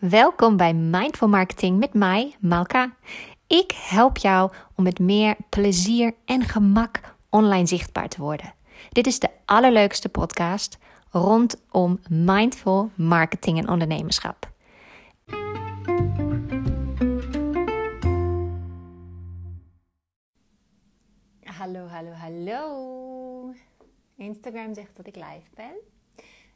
Welkom bij Mindful Marketing met mij, Malka. Ik help jou om met meer plezier en gemak online zichtbaar te worden. Dit is de allerleukste podcast rondom mindful marketing en ondernemerschap. Hallo, hallo, hallo. Instagram zegt dat ik live ben.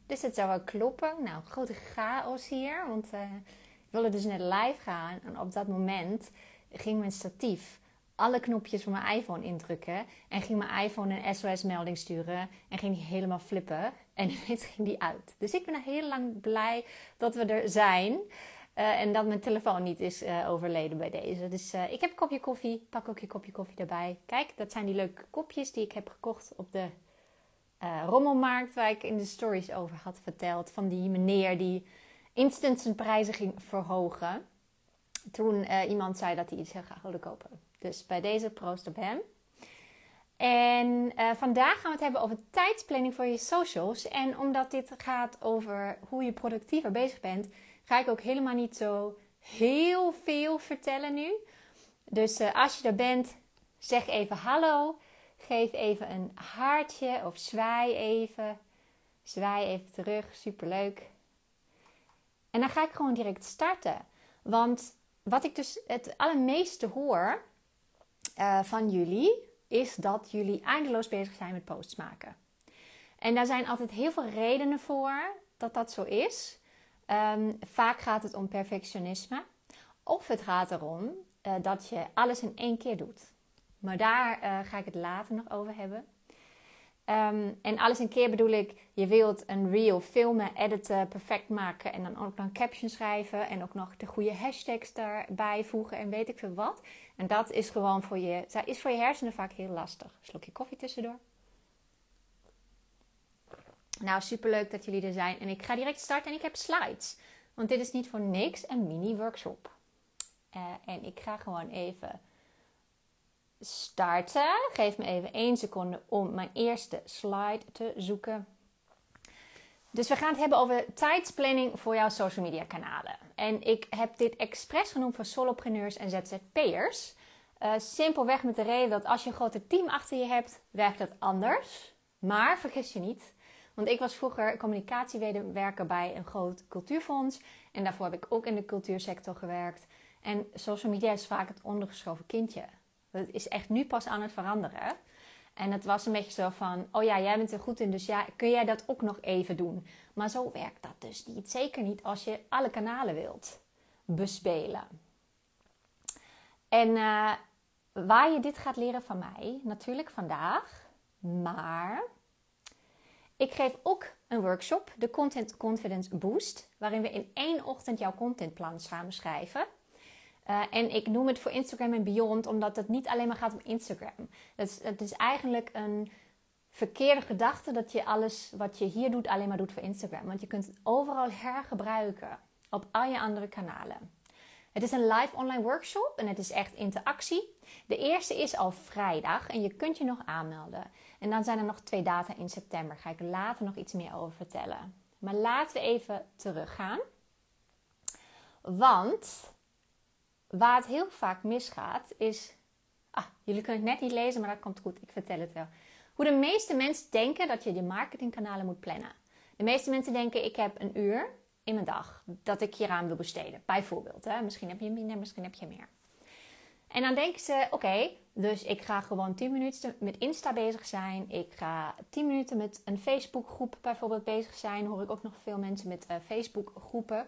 Dus het zou wel kloppen. Nou, grote chaos hier. Want uh, ik wilde dus net live gaan. En op dat moment ging mijn statief alle knopjes van mijn iPhone indrukken. En ging mijn iPhone een SOS-melding sturen. En ging die helemaal flippen. En ineens ging die uit. Dus ik ben heel lang blij dat we er zijn. Uh, en dat mijn telefoon niet is uh, overleden bij deze. Dus ik heb een kopje koffie. Pak ook je kopje koffie erbij. Kijk, dat zijn die leuke kopjes die ik heb gekocht op de rommelmarkt. Waar ik in de stories over had verteld. Van die meneer die instant zijn prijzen ging verhogen. Toen iemand zei dat hij iets heel graag wilde kopen. Dus bij deze proost op hem. En vandaag gaan we het hebben over tijdsplanning voor je socials. En omdat dit gaat over hoe je productiever bezig bent ga ik ook helemaal niet zo heel veel vertellen nu. Dus als je er bent, zeg even hallo. Geef even een hartje of zwaai even. Zwaai even terug, superleuk. En dan ga ik gewoon direct starten. Want wat ik dus het allermeeste hoor uh, van jullie, is dat jullie eindeloos bezig zijn met posts maken. En daar zijn altijd heel veel redenen voor dat dat zo is. Um, vaak gaat het om perfectionisme. Of het gaat erom uh, dat je alles in één keer doet. Maar daar uh, ga ik het later nog over hebben. Um, en alles in keer bedoel ik, je wilt een reel filmen, editen, perfect maken en dan ook nog een caption schrijven en ook nog de goede hashtags daarbij voegen en weet ik veel wat. En dat is gewoon voor je, is voor je hersenen vaak heel lastig. Slokje koffie tussendoor. Nou, superleuk dat jullie er zijn. En ik ga direct starten en ik heb slides. Want dit is niet voor niks een mini-workshop. Uh, en ik ga gewoon even starten. Geef me even één seconde om mijn eerste slide te zoeken. Dus we gaan het hebben over tijdsplanning voor jouw social media kanalen. En ik heb dit expres genoemd voor solopreneurs en ZZP'ers. Uh, simpelweg met de reden dat als je een groter team achter je hebt, werkt dat anders. Maar vergis je niet, want ik was vroeger communicatiewerker bij een groot cultuurfonds. En daarvoor heb ik ook in de cultuursector gewerkt. En social media is vaak het ondergeschoven kindje. Dat is echt nu pas aan het veranderen. En het was een beetje zo van: oh ja, jij bent er goed in, dus ja, kun jij dat ook nog even doen? Maar zo werkt dat dus niet. Zeker niet als je alle kanalen wilt bespelen. En uh, waar je dit gaat leren van mij, natuurlijk vandaag, maar ik geef ook een workshop, de Content Confidence Boost, waarin we in één ochtend jouw contentplan samen schrijven. Uh, en ik noem het voor Instagram en Beyond, omdat het niet alleen maar gaat om Instagram. Het is, het is eigenlijk een verkeerde gedachte dat je alles wat je hier doet alleen maar doet voor Instagram. Want je kunt het overal hergebruiken op al je andere kanalen. Het is een live online workshop en het is echt interactie. De eerste is al vrijdag en je kunt je nog aanmelden. En dan zijn er nog twee data in september. Ga ik later nog iets meer over vertellen. Maar laten we even teruggaan. Want waar het heel vaak misgaat is. Ah, jullie kunnen het net niet lezen, maar dat komt goed. Ik vertel het wel. Hoe de meeste mensen denken dat je je marketingkanalen moet plannen. De meeste mensen denken: ik heb een uur in mijn dag dat ik hieraan wil besteden. Bijvoorbeeld, hè? misschien heb je minder, misschien heb je meer. En dan denken ze: oké, dus ik ga gewoon 10 minuten met Insta bezig zijn. Ik ga 10 minuten met een Facebookgroep bijvoorbeeld bezig zijn. Hoor ik ook nog veel mensen met uh, Facebookgroepen.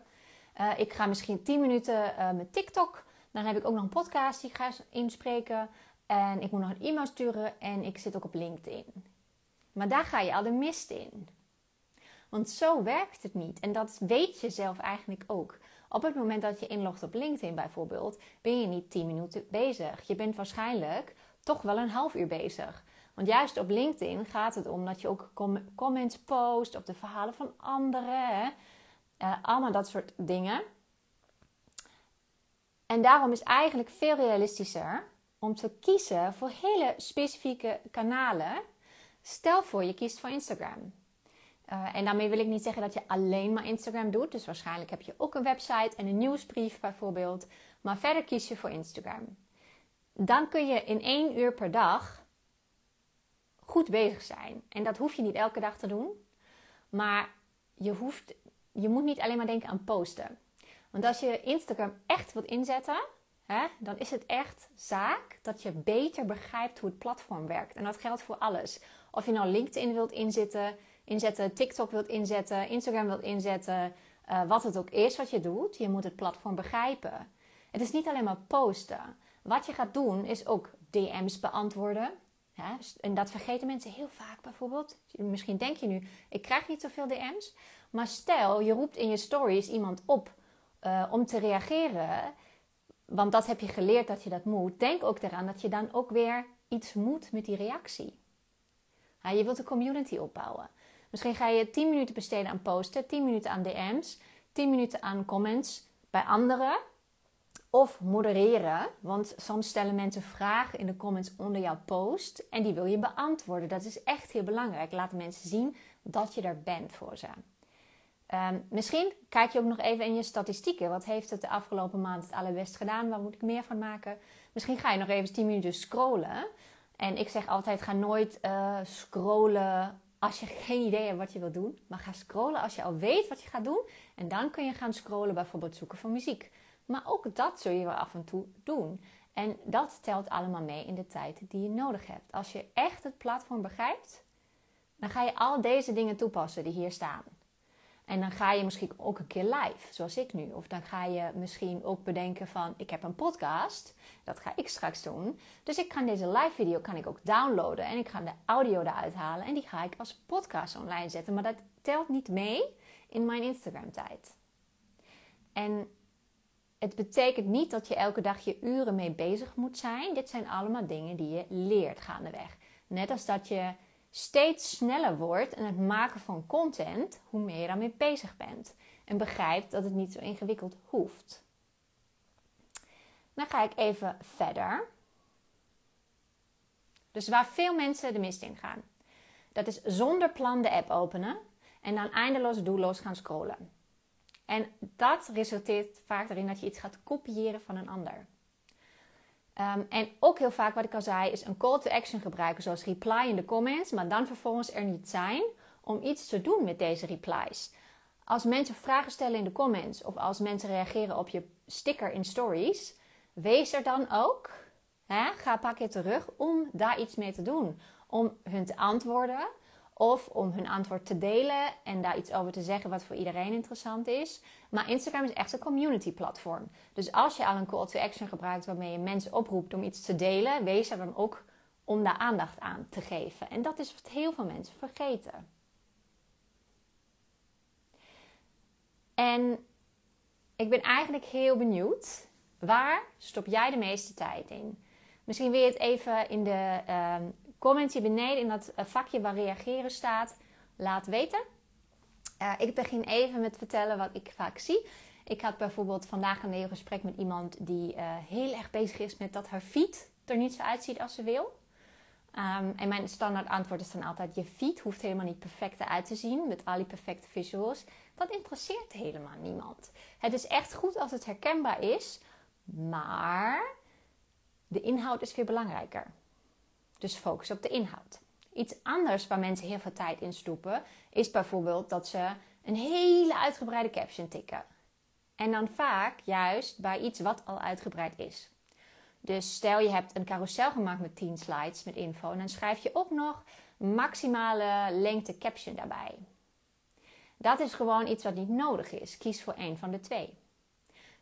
Uh, ik ga misschien 10 minuten uh, met TikTok. Dan heb ik ook nog een podcast die ik ga inspreken. En ik moet nog een e-mail sturen. En ik zit ook op LinkedIn. Maar daar ga je al de mist in. Want zo werkt het niet. En dat weet je zelf eigenlijk ook. Op het moment dat je inlogt op LinkedIn bijvoorbeeld, ben je niet 10 minuten bezig. Je bent waarschijnlijk toch wel een half uur bezig. Want juist op LinkedIn gaat het om dat je ook comments post op de verhalen van anderen. Uh, allemaal dat soort dingen. En daarom is eigenlijk veel realistischer om te kiezen voor hele specifieke kanalen. Stel voor je kiest voor Instagram. Uh, en daarmee wil ik niet zeggen dat je alleen maar Instagram doet. Dus waarschijnlijk heb je ook een website en een nieuwsbrief bijvoorbeeld. Maar verder kies je voor Instagram. Dan kun je in één uur per dag goed bezig zijn. En dat hoef je niet elke dag te doen. Maar je, hoeft, je moet niet alleen maar denken aan posten. Want als je Instagram echt wilt inzetten, hè, dan is het echt zaak dat je beter begrijpt hoe het platform werkt. En dat geldt voor alles. Of je nou LinkedIn wilt inzetten, inzetten TikTok wilt inzetten, Instagram wilt inzetten, uh, wat het ook is wat je doet, je moet het platform begrijpen. Het is niet alleen maar posten. Wat je gaat doen is ook DM's beantwoorden. En dat vergeten mensen heel vaak bijvoorbeeld. Misschien denk je nu, ik krijg niet zoveel DM's. Maar stel, je roept in je stories iemand op uh, om te reageren. Want dat heb je geleerd dat je dat moet. Denk ook eraan dat je dan ook weer iets moet met die reactie. Je wilt een community opbouwen. Misschien ga je 10 minuten besteden aan posten, 10 minuten aan DM's, 10 minuten aan comments bij anderen. Of modereren, want soms stellen mensen vragen in de comments onder jouw post en die wil je beantwoorden. Dat is echt heel belangrijk. Laat mensen zien dat je er bent voor ze. Um, misschien kijk je ook nog even in je statistieken. Wat heeft het de afgelopen maand het allerbest gedaan? Waar moet ik meer van maken? Misschien ga je nog even 10 minuten scrollen. En ik zeg altijd: ga nooit uh, scrollen als je geen idee hebt wat je wilt doen. Maar ga scrollen als je al weet wat je gaat doen. En dan kun je gaan scrollen, bijvoorbeeld zoeken voor muziek. Maar ook dat zul je wel af en toe doen. En dat telt allemaal mee in de tijd die je nodig hebt. Als je echt het platform begrijpt, dan ga je al deze dingen toepassen die hier staan. En dan ga je misschien ook een keer live, zoals ik nu. Of dan ga je misschien ook bedenken van, ik heb een podcast. Dat ga ik straks doen. Dus ik kan deze live video kan ik ook downloaden. En ik ga de audio eruit halen. En die ga ik als podcast online zetten. Maar dat telt niet mee in mijn Instagram tijd. En het betekent niet dat je elke dag je uren mee bezig moet zijn. Dit zijn allemaal dingen die je leert gaandeweg. Net als dat je steeds sneller wordt in het maken van content, hoe meer je daarmee bezig bent. En begrijpt dat het niet zo ingewikkeld hoeft. Dan ga ik even verder. Dus waar veel mensen de mist in gaan. Dat is zonder plan de app openen en dan eindeloos doelloos gaan scrollen. En dat resulteert vaak erin dat je iets gaat kopiëren van een ander. Um, en ook heel vaak, wat ik al zei, is een call to action gebruiken, zoals reply in de comments, maar dan vervolgens er niet zijn om iets te doen met deze replies. Als mensen vragen stellen in de comments of als mensen reageren op je sticker in stories, wees er dan ook. Hè? Ga paar keer terug om daar iets mee te doen. Om hun te antwoorden of om hun antwoord te delen en daar iets over te zeggen wat voor iedereen interessant is. Maar Instagram is echt een community platform. Dus als je al een call to action gebruikt waarmee je mensen oproept om iets te delen, wees er dan ook om daar aandacht aan te geven. En dat is wat heel veel mensen vergeten. En ik ben eigenlijk heel benieuwd, waar stop jij de meeste tijd in? Misschien wil je het even in de uh, comments hier beneden in dat eh, vakje waar reageren staat, laat weten. Uh, ik begin even met vertellen wat ik vaak zie. Ik had bijvoorbeeld vandaag een gesprek met iemand die uh, heel erg bezig is met dat haar feed er niet zo uitziet als ze wil. Um, en mijn standaard antwoord is dan altijd: je feed hoeft helemaal niet perfect eruit te zien met al die perfecte visuals. Dat interesseert helemaal niemand. Het is echt goed als het herkenbaar is, maar de inhoud is veel belangrijker. Dus focus op de inhoud. Iets anders waar mensen heel veel tijd in stoppen, is bijvoorbeeld dat ze een hele uitgebreide caption tikken. En dan vaak juist bij iets wat al uitgebreid is. Dus stel je hebt een carousel gemaakt met 10 slides met info en dan schrijf je ook nog maximale lengte caption daarbij. Dat is gewoon iets wat niet nodig is. Kies voor één van de twee.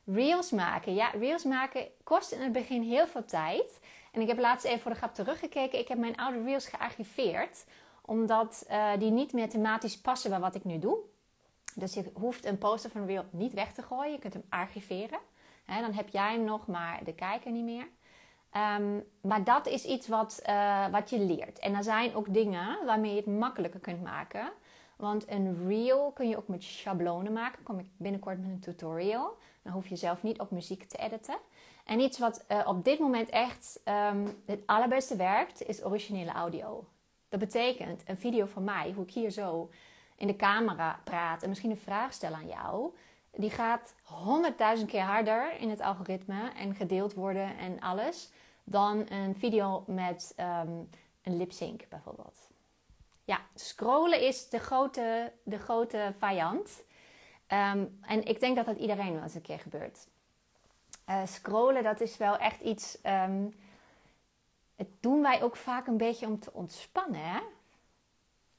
Reels maken. Ja, reels maken kost in het begin heel veel tijd. En ik heb laatst even voor de grap teruggekeken. Ik heb mijn oude reels gearchiveerd. Omdat uh, die niet meer thematisch passen bij wat ik nu doe. Dus je hoeft een poster van een reel niet weg te gooien. Je kunt hem archiveren. Dan heb jij hem nog, maar de kijker niet meer. Um, maar dat is iets wat, uh, wat je leert. En er zijn ook dingen waarmee je het makkelijker kunt maken. Want een reel kun je ook met schablonen maken. Kom ik binnenkort met een tutorial. Dan hoef je zelf niet op muziek te editen. En iets wat uh, op dit moment echt um, het allerbeste werkt, is originele audio. Dat betekent een video van mij, hoe ik hier zo in de camera praat en misschien een vraag stel aan jou, die gaat honderdduizend keer harder in het algoritme en gedeeld worden en alles dan een video met ehm, een lip sync bijvoorbeeld. Ja, scrollen is de grote, de grote vijand. Ehm, en ik denk dat dat iedereen wel eens een keer gebeurt. Uh, scrollen, dat is wel echt iets. Um, het doen wij ook vaak een beetje om te ontspannen. Hè?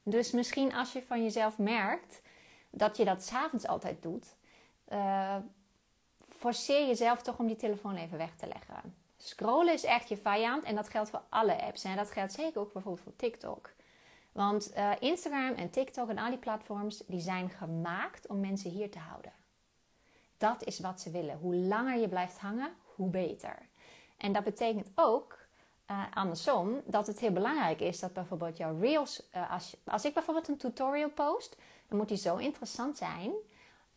Dus misschien als je van jezelf merkt dat je dat s'avonds altijd doet, uh, forceer jezelf toch om die telefoon even weg te leggen. Scrollen is echt je vijand en dat geldt voor alle apps. En dat geldt zeker ook bijvoorbeeld voor TikTok. Want uh, Instagram en TikTok en al die platforms die zijn gemaakt om mensen hier te houden. Dat is wat ze willen. Hoe langer je blijft hangen, hoe beter. En dat betekent ook uh, andersom dat het heel belangrijk is dat bijvoorbeeld jouw reels, uh, als, als ik bijvoorbeeld een tutorial post, dan moet die zo interessant zijn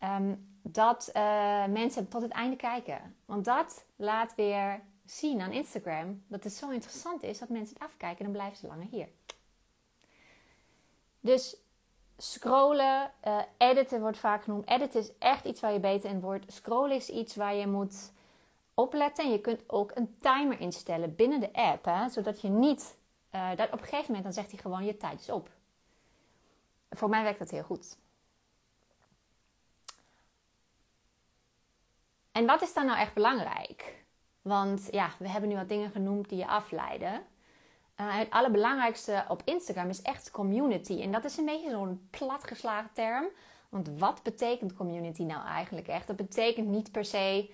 um, dat uh, mensen tot het einde kijken. Want dat laat weer zien aan Instagram dat het zo interessant is dat mensen het afkijken en dan blijven ze langer hier. Dus scrollen, uh, editen wordt vaak genoemd. Editen is echt iets waar je beter in wordt. Scrollen is iets waar je moet opletten. En je kunt ook een timer instellen binnen de app. Hè, zodat je niet... Uh, dat op een gegeven moment dan zegt hij gewoon je tijd is op. Voor mij werkt dat heel goed. En wat is dan nou echt belangrijk? Want ja, we hebben nu wat dingen genoemd die je afleiden. Uh, het allerbelangrijkste op Instagram is echt community. En dat is een beetje zo'n platgeslagen term. Want wat betekent community nou eigenlijk echt? Dat betekent niet per se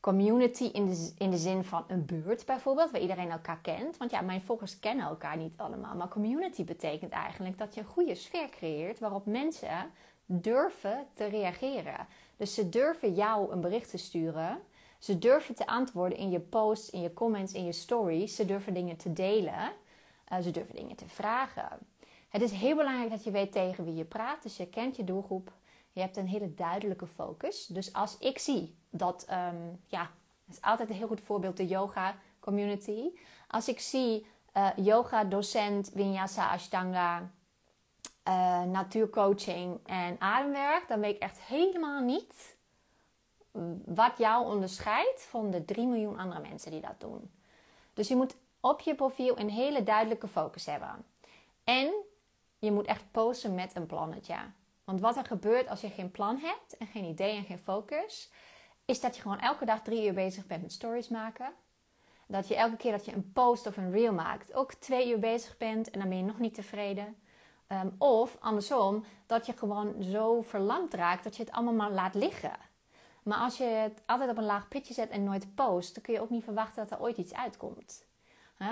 community in de, in de zin van een buurt bijvoorbeeld, waar iedereen elkaar kent. Want ja, mijn volgers kennen elkaar niet allemaal. Maar community betekent eigenlijk dat je een goede sfeer creëert waarop mensen durven te reageren. Dus ze durven jou een bericht te sturen ze durven te antwoorden in je posts, in je comments, in je stories. Ze durven dingen te delen. Uh, ze durven dingen te vragen. Het is heel belangrijk dat je weet tegen wie je praat. Dus je kent je doelgroep. Je hebt een hele duidelijke focus. Dus als ik zie dat, um, ja, dat is altijd een heel goed voorbeeld, de yoga community. Als ik zie uh, yoga docent, vinyasa, ashtanga, uh, natuurcoaching en ademwerk, dan weet ik echt helemaal niet wat jou onderscheidt van de 3 miljoen andere mensen die dat doen. Dus je moet op je profiel een hele duidelijke focus hebben. En je moet echt posten met een plannetje. Want wat er gebeurt als je geen plan hebt en geen idee en geen focus, is dat je gewoon elke dag drie uur bezig bent met stories maken. Dat je elke keer dat je een post of een reel maakt, ook twee uur bezig bent en dan ben je nog niet tevreden. Ehm, of andersom, dat je gewoon zo verlamd raakt dat je het allemaal maar laat liggen. Maar als je het altijd op een laag pitje zet en nooit post, dan kun je ook niet verwachten dat er ooit iets uitkomt.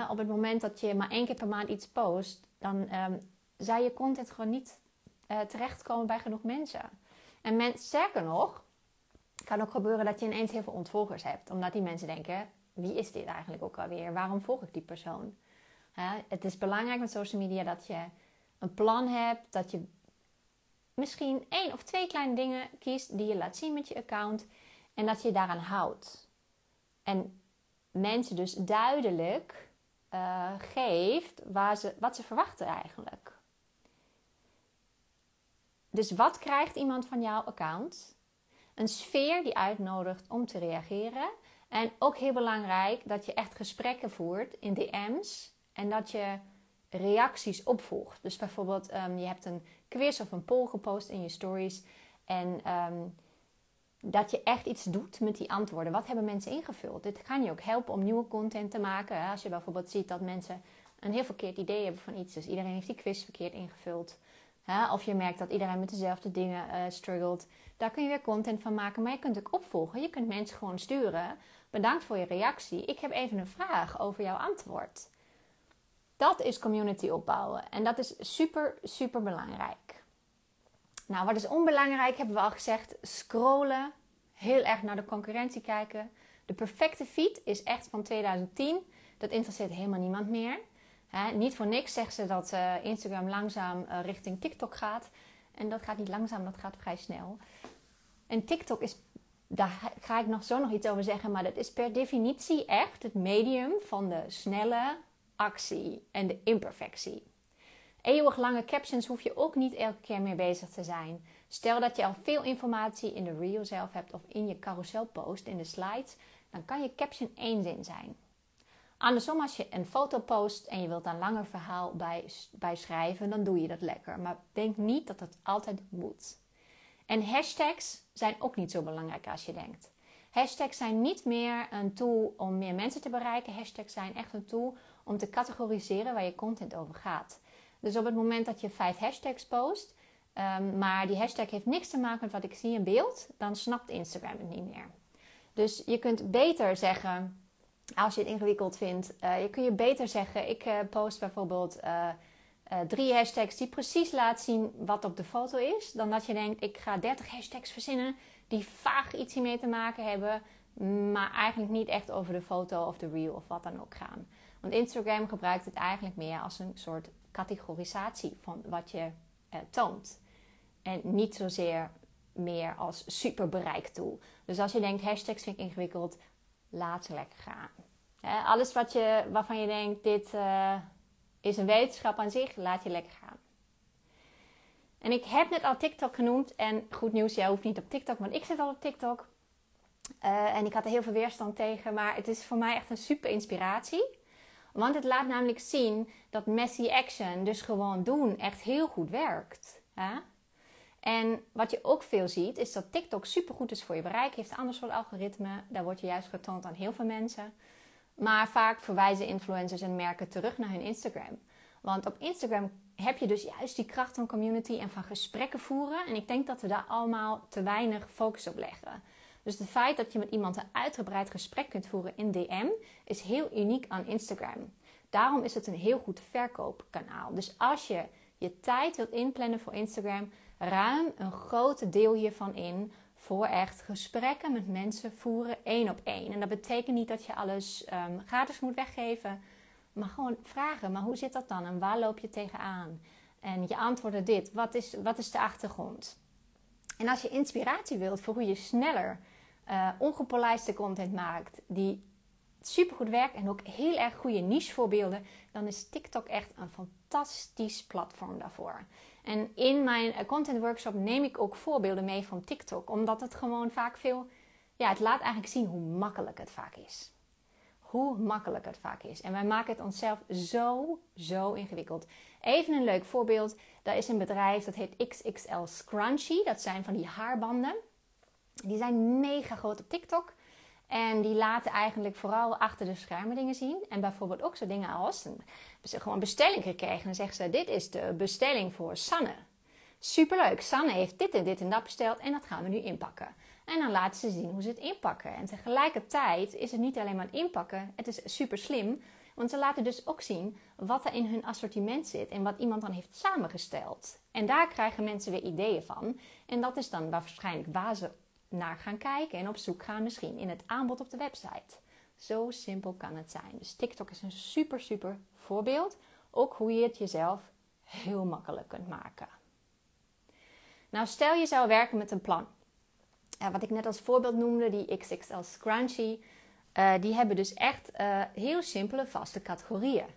op het moment dat je maar één keer per maand iets post, dan um, zou je content gewoon niet uh, terechtkomen bij genoeg mensen. En men, sterker nog, kan ook gebeuren dat je ineens heel veel ontvolgers hebt. Omdat die mensen denken, wie is dit eigenlijk ook alweer? Waarom volg ik die persoon? het is belangrijk met social media dat je een plan hebt, dat je misschien één of twee kleine dingen kiest die je laat zien met je account en dat je daaraan houdt. En mensen dus duidelijk uh, geeft waar ze, wat ze verwachten eigenlijk. Dus wat krijgt iemand van jouw account? Een sfeer die uitnodigt om te reageren. En ook heel belangrijk dat je echt gesprekken voert in DM's en dat je reacties opvolgt. Dus bijvoorbeeld, um, je hebt een quiz of een poll gepost in je stories. En um, dat je echt iets doet met die antwoorden. Wat hebben mensen ingevuld? Dit kan je ook helpen om nieuwe content te maken. Als je bijvoorbeeld ziet dat mensen een heel verkeerd idee hebben van iets. Dus iedereen heeft die quiz verkeerd ingevuld. Of je merkt dat iedereen met dezelfde dingen uh, struggelt. Daar kun je weer content van maken. Maar je kunt ook opvolgen. Je kunt mensen gewoon sturen. Bedankt voor je reactie. Ik heb even een vraag over jouw antwoord. Dat is community opbouwen. En dat is super, super belangrijk. Nou, wat is onbelangrijk, hebben we al gezegd. Scrollen. Heel erg naar de concurrentie kijken. De perfecte feed is echt van 2010. Dat interesseert helemaal niemand meer. niet voor niks zeggen ze dat uh, Instagram langzaam uh, richting TikTok gaat. En dat gaat niet langzaam, dat gaat vrij snel. En TikTok is, daar ga ik nog zo nog iets over zeggen, maar dat is per definitie echt het medium van de snelle, actie en de imperfectie. Eeuwiglange captions hoef je ook niet elke keer mee bezig te zijn. Stel dat je al veel informatie in de reel zelf hebt of in je carousel post, in de slides, dan kan je caption één zin zijn. Andersom, als je een foto post en je wilt een langer verhaal bij, bij schrijven, dan doe je dat lekker. Maar denk niet dat het altijd moet. En hashtags zijn ook niet zo belangrijk als je denkt. Hashtags zijn niet meer een tool om meer mensen te bereiken. Hashtags zijn echt een tool om te categoriseren waar je content over gaat. Dus op het moment dat je vijf hashtags post, um, maar die hashtag heeft niks te maken met wat ik zie in beeld, dan snapt Instagram het niet meer. Dus je kunt beter zeggen, als je het ingewikkeld vindt, uh, je kun je beter zeggen: ik uh, post bijvoorbeeld uh, drie hashtags die precies laten zien wat op de foto is, dan dat je denkt: ik ga 30 hashtags verzinnen die vaag iets hiermee te maken hebben, maar eigenlijk niet echt over de foto of de reel of wat dan ook gaan. Want Instagram gebruikt het eigenlijk meer als een soort categorisatie van wat je toont. En niet zozeer meer als super bereiktool. Dus als je denkt hashtags vind ik ingewikkeld, laat ze lekker gaan. alles wat je, waarvan je denkt, dit uh, is een wetenschap aan zich, laat je lekker gaan. En ik heb net al TikTok genoemd. En goed nieuws, jij hoeft niet op TikTok, want ik zit al op TikTok. Uh, en ik had er heel veel weerstand tegen. Maar het is voor mij echt een super inspiratie. Want het laat namelijk zien dat messy action, dus gewoon doen, echt heel goed werkt. En wat je ook veel ziet, is dat TikTok supergoed is voor je bereik. Heeft een ander soort algoritme. Daar wordt je juist getoond aan heel veel mensen. Maar vaak verwijzen influencers en merken terug naar hun Instagram. Want op Instagram heb je dus juist die kracht van community en van gesprekken voeren. En ik denk dat we daar allemaal te weinig focus op leggen. Dus het feit dat je met iemand een uitgebreid gesprek kunt voeren in DM is heel uniek aan Instagram. Daarom is het een heel goed verkoopkanaal. Dus als je je tijd wilt inplannen voor Instagram, ruim een groot deel hiervan in voor echt gesprekken met mensen voeren één op één. En dat betekent niet dat je alles um, gratis moet weggeven, maar gewoon vragen. Maar hoe zit dat dan en waar loop je tegenaan? En je antwoorden dit. Wat is, wat is de achtergrond? En als je inspiratie wilt voor hoe je sneller uh, ongepolijste content maakt, die supergoed werkt en ook heel erg goede nichevoorbeelden, dan is TikTok echt een fantastisch platform daarvoor. En in mijn eh, content workshop neem ik ook voorbeelden mee van TikTok, omdat het gewoon vaak veel, ja, het laat eigenlijk zien hoe makkelijk het vaak is. Hoe makkelijk het vaak is. En wij maken het onszelf zo, zo ingewikkeld. Even een leuk voorbeeld. Daar is een bedrijf dat heet XXL Scrunchy. Dat zijn van die haarbanden. Die zijn mega groot op TikTok. En die laten eigenlijk vooral achter de schermen dingen zien. En bijvoorbeeld ook zo dingen als... Een, gewoon een bestelling gekregen. En zeggen ze, dit is de bestelling voor Sanne. Superleuk, Sanne heeft dit en dit en dat besteld. En dat gaan we nu inpakken. En dan laten ze zien hoe ze het inpakken. En tegelijkertijd is het niet alleen maar inpakken. Het is super slim. Want ze laten dus ook zien wat er in hun assortiment zit. En wat iemand dan heeft samengesteld. En daar krijgen mensen weer ideeën van. En dat is dan waarschijnlijk waar naar gaan kijken en op zoek gaan misschien in het aanbod op de website. Zo simpel kan het zijn. Dus TikTok is een super, super voorbeeld. Ook hoe je het jezelf heel makkelijk kunt maken. Nou, stel je zou werken met een plan. wat ik net als voorbeeld noemde, die XXL Scrunchy. Uh, die hebben dus echt uh, heel simpele vaste categorieën.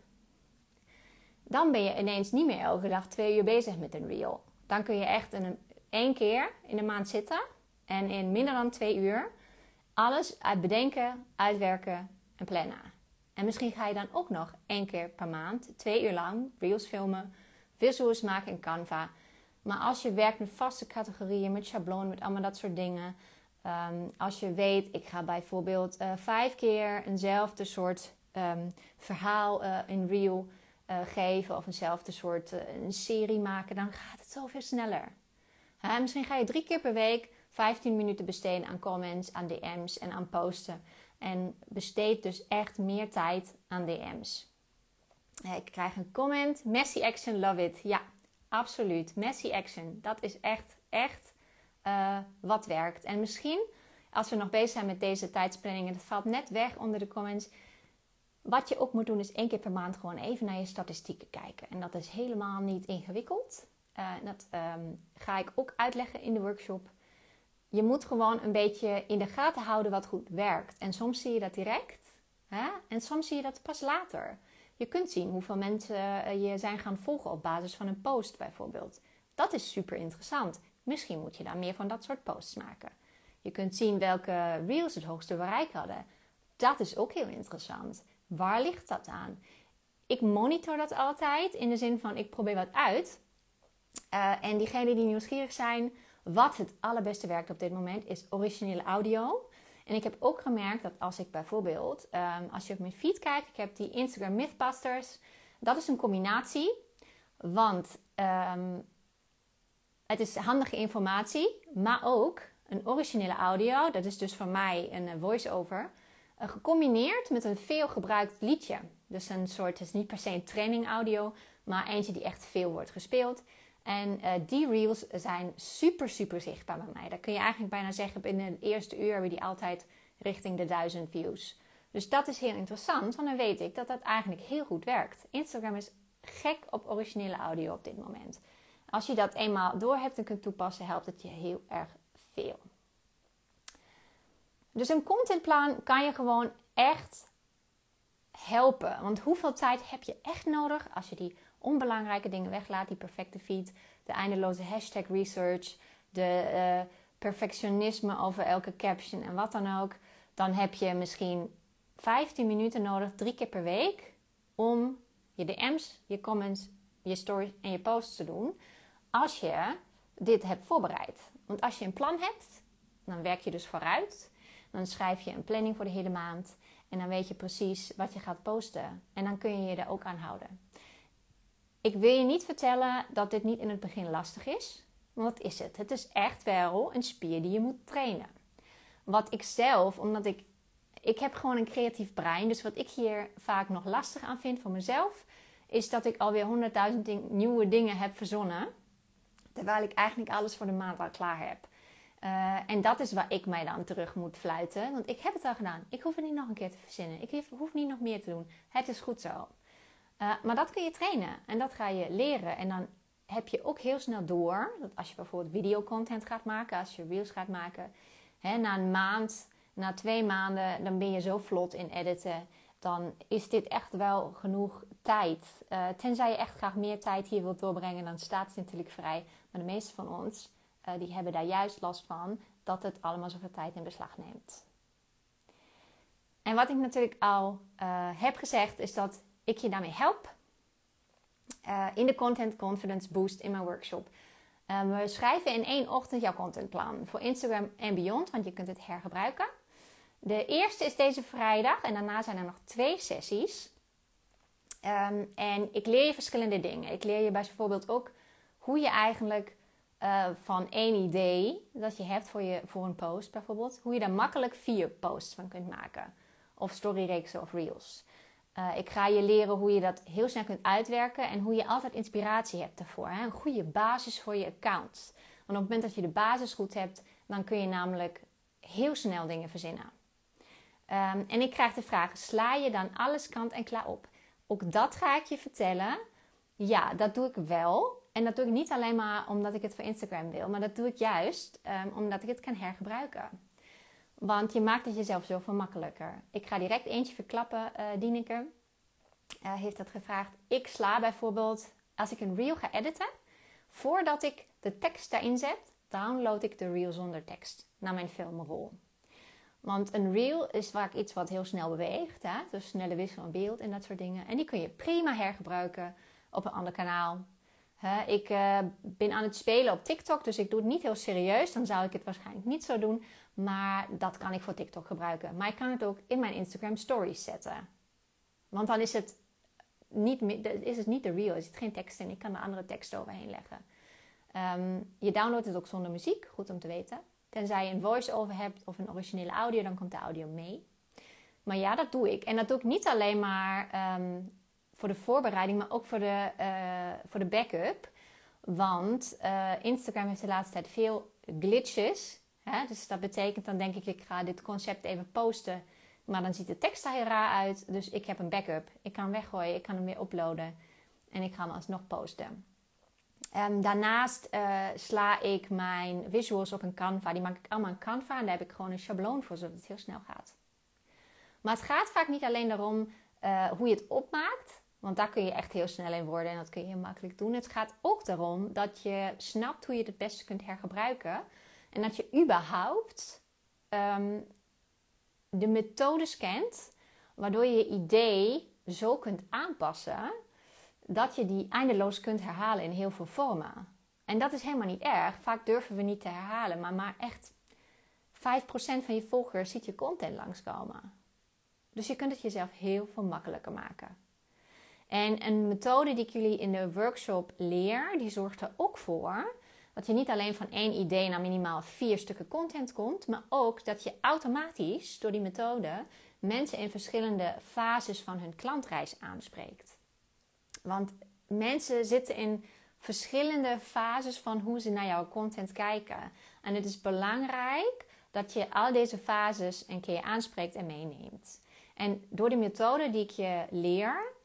Dan ben je ineens niet meer elke dag twee uur bezig met een reel. Dan kun je echt een, één keer in de maand zitten en in minder dan twee uur alles uit bedenken, uitwerken en plannen. En misschien ga je dan ook nog één keer per maand, twee uur lang, reels filmen, visuals maken in Canva. Maar als je werkt met vaste categorieën, met schabloon, met allemaal dat soort dingen. Ehm, als je weet, ik ga bijvoorbeeld uh, vijf keer eenzelfde soort um, verhaal uh, in reel uh, geven of eenzelfde soort een serie maken, dan gaat het zoveel sneller. misschien ga je drie keer per week 15 minuten besteden aan comments, aan DM's en aan posten. En besteed dus echt meer tijd aan DM's. Ik krijg een comment. Messy action, love it. Ja, absoluut. Messy action. Dat is echt, echt uh, wat werkt. En misschien, als we nog bezig zijn met deze tijdsplanning en het valt net weg onder de comments. Wat je ook moet doen, is één keer per maand gewoon even naar je statistieken kijken. En dat is helemaal niet ingewikkeld. Uh, dat um, ga ik ook uitleggen in de workshop je moet gewoon een beetje in de gaten houden wat goed werkt. En soms zie je dat direct hè? en soms zie je dat pas later. Je kunt zien hoeveel mensen eh, je zijn gaan volgen op basis van een post bijvoorbeeld. Dat is super interessant. Misschien moet je dan meer van dat soort posts maken. Je kunt zien welke reels het hoogste bereik hadden. Dat is ook heel interessant. Waar ligt dat aan? Ik monitor dat altijd in de zin van ik probeer wat uit. Uh, en diegenen die nieuwsgierig zijn, wat het allerbeste werkt op dit moment is originele audio. En ik heb ook gemerkt dat als ik bijvoorbeeld, um, als je op mijn feed kijkt, ik heb die Instagram Mythbusters. Dat is een combinatie, want um, het is handige informatie, maar ook een originele audio. Dat is dus van mij een eh, voice-over. Uh, gecombineerd met een veel gebruikt liedje. Dus een soort, is niet per se een training audio, maar eentje die echt veel wordt gespeeld. En uh, die reels zijn super, super zichtbaar bij mij. Dat kun je eigenlijk bijna zeggen, binnen de eerste uur hebben die altijd richting de duizend views. Dus dat is heel interessant, want dan weet ik dat dat eigenlijk heel goed werkt. Instagram is gek op originele audio op dit moment. Als je dat eenmaal door hebt en kunt toepassen, helpt het je heel erg veel. Dus een contentplan kan je gewoon echt helpen. Want hoeveel tijd heb je echt nodig als je die onbelangrijke dingen weglaat, die perfecte feed, de eindeloze hashtag research, de uh, perfectionisme over elke caption en wat dan ook, dan heb je misschien 15 minuten nodig, drie keer per week, om je DM's, je comments, je stories en je posts te doen. Als je dit hebt voorbereid. Want als je een plan hebt, dan werk je dus vooruit. Dan schrijf je een planning voor de hele maand. En dan weet je precies wat je gaat posten. En dan kun je je er ook aan houden. Ik wil je niet vertellen dat dit niet in het begin lastig is. Want dat is het. Het is echt wel een spier die je moet trainen. Wat ik zelf, omdat ik. Ik heb gewoon een creatief brein. Dus wat ik hier vaak nog lastig aan vind voor mezelf. Is dat ik alweer honderdduizend nieuwe dingen heb verzonnen. Terwijl ik eigenlijk alles voor de maand al klaar heb. Uh, en dat is waar ik mij dan terug moet fluiten. Want ik heb het al gedaan. Ik hoef het niet nog een keer te verzinnen. Ik hoef niet nog meer te doen. Het is goed zo. Uh, maar dat kun je trainen. En dat ga je leren. En dan heb je ook heel snel door. Dat als je bijvoorbeeld videocontent gaat maken. Als je reels gaat maken. Hè, na een maand, na twee maanden. Dan ben je zo vlot in editen. Dan is dit echt wel genoeg tijd. Uh, tenzij je echt graag meer tijd hier wilt doorbrengen. Dan staat het natuurlijk vrij. Maar de meeste van ons uh, die hebben daar juist last van dat het allemaal zoveel tijd in beslag neemt. En wat ik natuurlijk al heb gezegd, is dat ik je daarmee help uh, in de Content Confidence Boost in mijn workshop. we schrijven in één ochtend jouw contentplan voor Instagram en beyond, want je kunt het hergebruiken. De eerste is deze vrijdag en daarna zijn er nog twee sessies. Um, en ik leer je verschillende dingen. Ik leer je bijvoorbeeld ook hoe je eigenlijk uh, van één idee dat je hebt voor, je, voor een post bijvoorbeeld, hoe je daar makkelijk vier posts van kunt maken. Of storyreeksen of reels. Uh, ik ga je leren hoe je dat heel snel kunt uitwerken en hoe je altijd inspiratie hebt daarvoor. Hè? Een goede basis voor je account. Want op het moment dat je de basis goed hebt, dan kun je namelijk heel snel dingen verzinnen. Um, en ik krijg de vraag: sla je dan alles kant en klaar op? Ook dat ga ik je vertellen. Ja, dat doe ik wel. En dat doe ik niet alleen maar omdat ik het voor Instagram wil, maar dat doe ik juist um, omdat ik het kan hergebruiken. Want je maakt het jezelf zoveel makkelijker. Ik ga direct eentje verklappen. Uh, Dieneke uh, heeft dat gevraagd. Ik sla bijvoorbeeld, als ik een reel ga editen, voordat ik de tekst daarin zet, download ik de reel zonder tekst naar mijn filmrol. Want een reel is vaak iets wat heel snel beweegt. Hè? Dus snelle wissel van beeld en dat soort dingen. En die kun je prima hergebruiken op een ander kanaal ik uh, ben aan het spelen op TikTok, dus ik doe het niet heel serieus. Dan zou ik het waarschijnlijk niet zo doen. Maar dat kan ik voor TikTok gebruiken. Maar ik kan het ook in mijn Instagram stories zetten. Want dan is het niet, is het niet de real, is het geen tekst en ik kan er andere teksten overheen leggen. Um, je downloadt het ook zonder muziek, goed om te weten. Tenzij je een voice-over hebt of een originele audio, dan komt de audio mee. Maar ja, dat doe ik. En dat doe ik niet alleen maar um, voor de voorbereiding, maar ook voor de, uh, voor de backup. Want uh, Instagram heeft de laatste tijd veel glitches. Hè? Dus dat betekent dan denk ik, ik ga dit concept even posten. Maar dan ziet de tekst er heel raar uit. Dus ik heb een backup. Ik kan hem weggooien, ik kan hem weer uploaden. En ik ga hem alsnog posten. Um, daarnaast uh, sla ik mijn visuals op een Canva. Die maak ik allemaal in Canva. En daar heb ik gewoon een schabloon voor, zodat het heel snel gaat. Maar het gaat vaak niet alleen daarom hoe je het opmaakt. Want daar kun je echt heel snel in worden en dat kun je heel makkelijk doen. Het gaat ook daarom dat je snapt hoe je het het beste kunt hergebruiken. En dat je überhaupt ehm, de methodes kent waardoor je je idee zo kunt aanpassen dat je die eindeloos kunt herhalen in heel veel vormen. En dat is helemaal niet erg. Vaak durven we niet te herhalen, maar maar echt 5% van je volgers ziet je content langskomen. Dus je kunt het jezelf heel veel makkelijker maken. En een methode die ik jullie in de workshop leer, die zorgt er ook voor dat je niet alleen van één idee naar minimaal vier stukken content komt, maar ook dat je automatisch door die methode mensen in verschillende fases van hun klantreis aanspreekt. Want mensen zitten in verschillende fases van hoe ze naar jouw content kijken. En het is belangrijk dat je al deze fases een keer aanspreekt en meeneemt. En door de methode die ik je leer,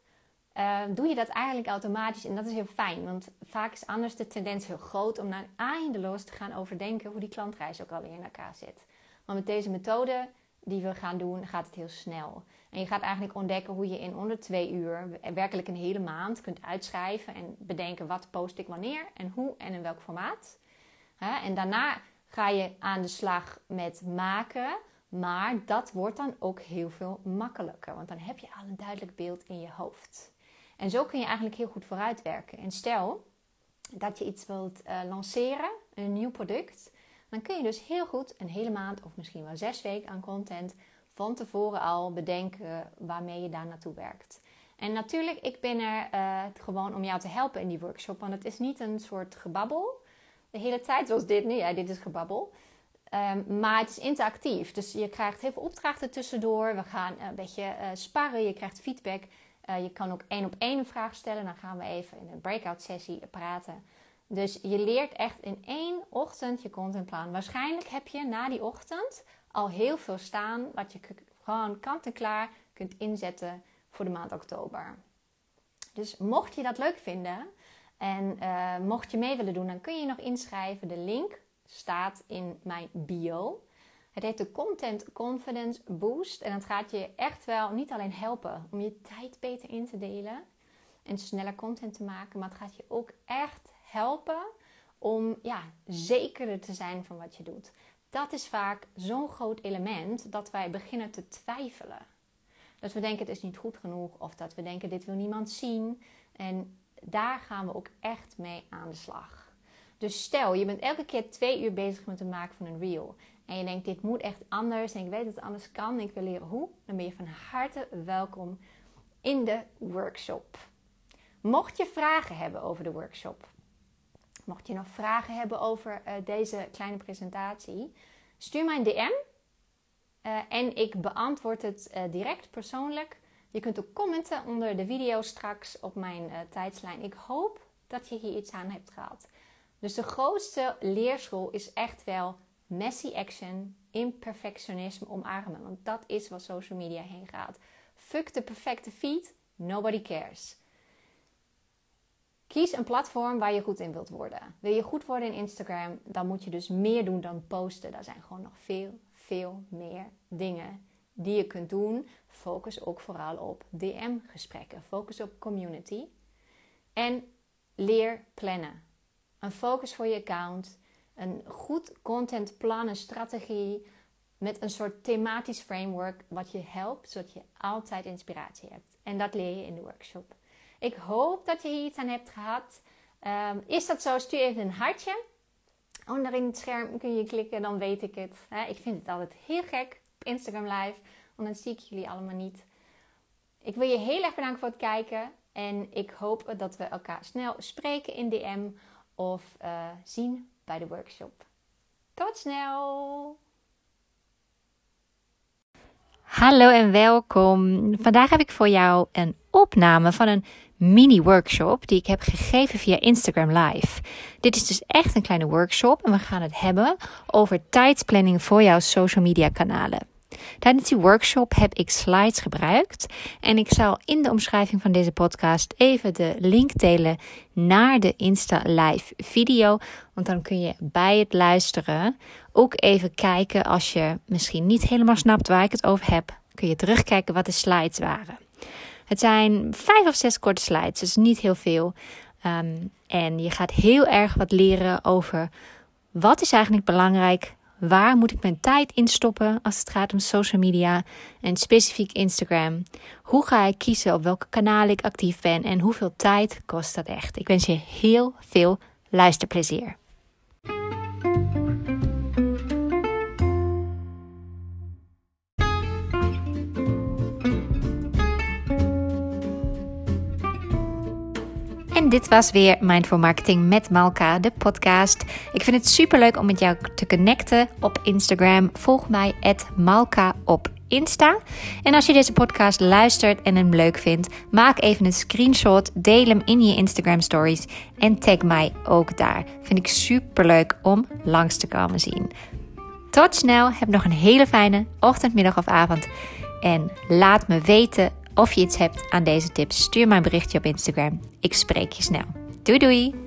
uh, doe je dat eigenlijk automatisch. En dat is heel fijn, want vaak is anders de tendens heel groot om naar eindeloos te gaan overdenken hoe die klantreis ook alweer in elkaar zit. Maar met deze methode die we gaan doen, gaat het heel snel. En je gaat eigenlijk ontdekken hoe je in onder twee uur werkelijk een hele maand kunt uitschrijven en bedenken wat post ik wanneer en hoe en in welk formaat. En daarna ga je aan de slag met maken, maar dat wordt dan ook heel veel makkelijker, want dan heb je al een duidelijk beeld in je hoofd. En zo kun je eigenlijk heel goed vooruitwerken. En stel dat je iets wilt uh, lanceren, een nieuw product, dan kun je dus heel goed een hele maand of misschien wel zes weken aan content van tevoren al bedenken waarmee je daar naartoe werkt. En natuurlijk, ik ben er uh, gewoon om jou te helpen in die workshop, want het is niet een soort gebabbel. De hele tijd zoals dit nu, ja, dit is gebabbel. Um, maar het is interactief, dus je krijgt heel veel opdrachten tussendoor. We gaan een beetje uh, sparren, je krijgt feedback. Uh, je kan ook één op één een vraag stellen. Dan gaan we even in een breakout sessie praten. Dus je leert echt in één ochtend je contentplan. Waarschijnlijk heb je na die ochtend al heel veel staan wat je gewoon kant en klaar kunt inzetten voor de maand oktober. Dus mocht je dat leuk vinden en uh, mocht je mee willen doen, dan kun je nog inschrijven. De link staat in mijn bio. Het heet de Content Confidence Boost. En het gaat je echt wel niet alleen helpen om je tijd beter in te delen en sneller content te maken, maar het gaat je ook echt helpen om ja, zekerder te zijn van wat je doet. Dat is vaak zo'n groot element dat wij beginnen te twijfelen. Dat we denken het is niet goed genoeg of dat we denken dit wil niemand zien. En daar gaan we ook echt mee aan de slag. Dus stel, je bent elke keer twee uur bezig met het maken van een reel. En je denkt, dit moet echt anders. En ik weet dat het anders kan. En ik wil leren hoe. Dan ben je van harte welkom in de workshop. Mocht je vragen hebben over de workshop, Mocht je nog vragen hebben over uh, deze kleine presentatie, stuur mij een DM eh, en ik beantwoord het uh, direct persoonlijk. Je kunt ook commenten onder de video straks op mijn tijdslijn. Ik hoop dat je hier iets aan hebt gehad. Dus de grootste leerschool is echt wel messy action, imperfectionisme omarmen. Want dat is wat social media heen gaat. Fuck de perfecte feed, nobody cares. Kies een platform waar je goed in wilt worden. Wil je goed worden in Instagram, dan moet je dus meer doen dan posten. Daar zijn gewoon nog veel, veel meer dingen die je kunt doen. Focus ook vooral op DM-gesprekken. Focus op community. En leer plannen. Een focus voor je account. Een goed contentplan, een strategie. Met een soort thematisch framework wat je helpt zodat je altijd inspiratie hebt. En dat leer je in de workshop. Ik hoop dat je hier iets aan hebt gehad. Um, is dat zo? Stuur even een hartje. Onder in het scherm kun je klikken, dan weet ik het. ik vind het altijd heel gek op Instagram Live, want dan zie ik jullie allemaal niet. Ik wil je heel erg bedanken voor het kijken. En ik hoop dat we elkaar snel spreken in DM of uh, zien bij de workshop. Tot snel! Hallo en welkom. Vandaag heb ik voor jou een opname van een mini-workshop die ik heb gegeven via Instagram Live. Dit is dus echt een kleine workshop en we gaan het hebben over tijdsplanning voor jouw social media kanalen. Tijdens die workshop heb ik slides gebruikt en ik zal in de omschrijving van deze podcast even de link delen naar de Insta Live video, want dan kun je bij het luisteren ook even kijken als je misschien niet helemaal snapt waar ik het over heb, kun je terugkijken wat de slides waren. Het zijn vijf of zes korte slides, dus niet heel veel. Ehm, en je gaat heel erg wat leren over wat is eigenlijk belangrijk, waar moet ik mijn tijd in stoppen als het gaat om social media en specifiek Instagram. Hoe ga ik kiezen op welke kanalen ik actief ben en hoeveel tijd kost dat echt. Ik wens je heel veel luisterplezier. Dit was weer Mindful Marketing met Malka, de podcast. Ik vind het super leuk om met jou te connecten op Instagram. Volg mij Malka op Insta. En als je deze podcast luistert en hem leuk vindt, maak even een screenshot, deel hem in je Instagram stories en tag mij ook daar. Vind ik super leuk om langs te komen zien. Tot snel, heb nog een hele fijne ochtend, middag of avond. En laat me weten of je iets hebt aan deze tips, stuur mij een berichtje op Instagram. Ik spreek je snel. Doei doei!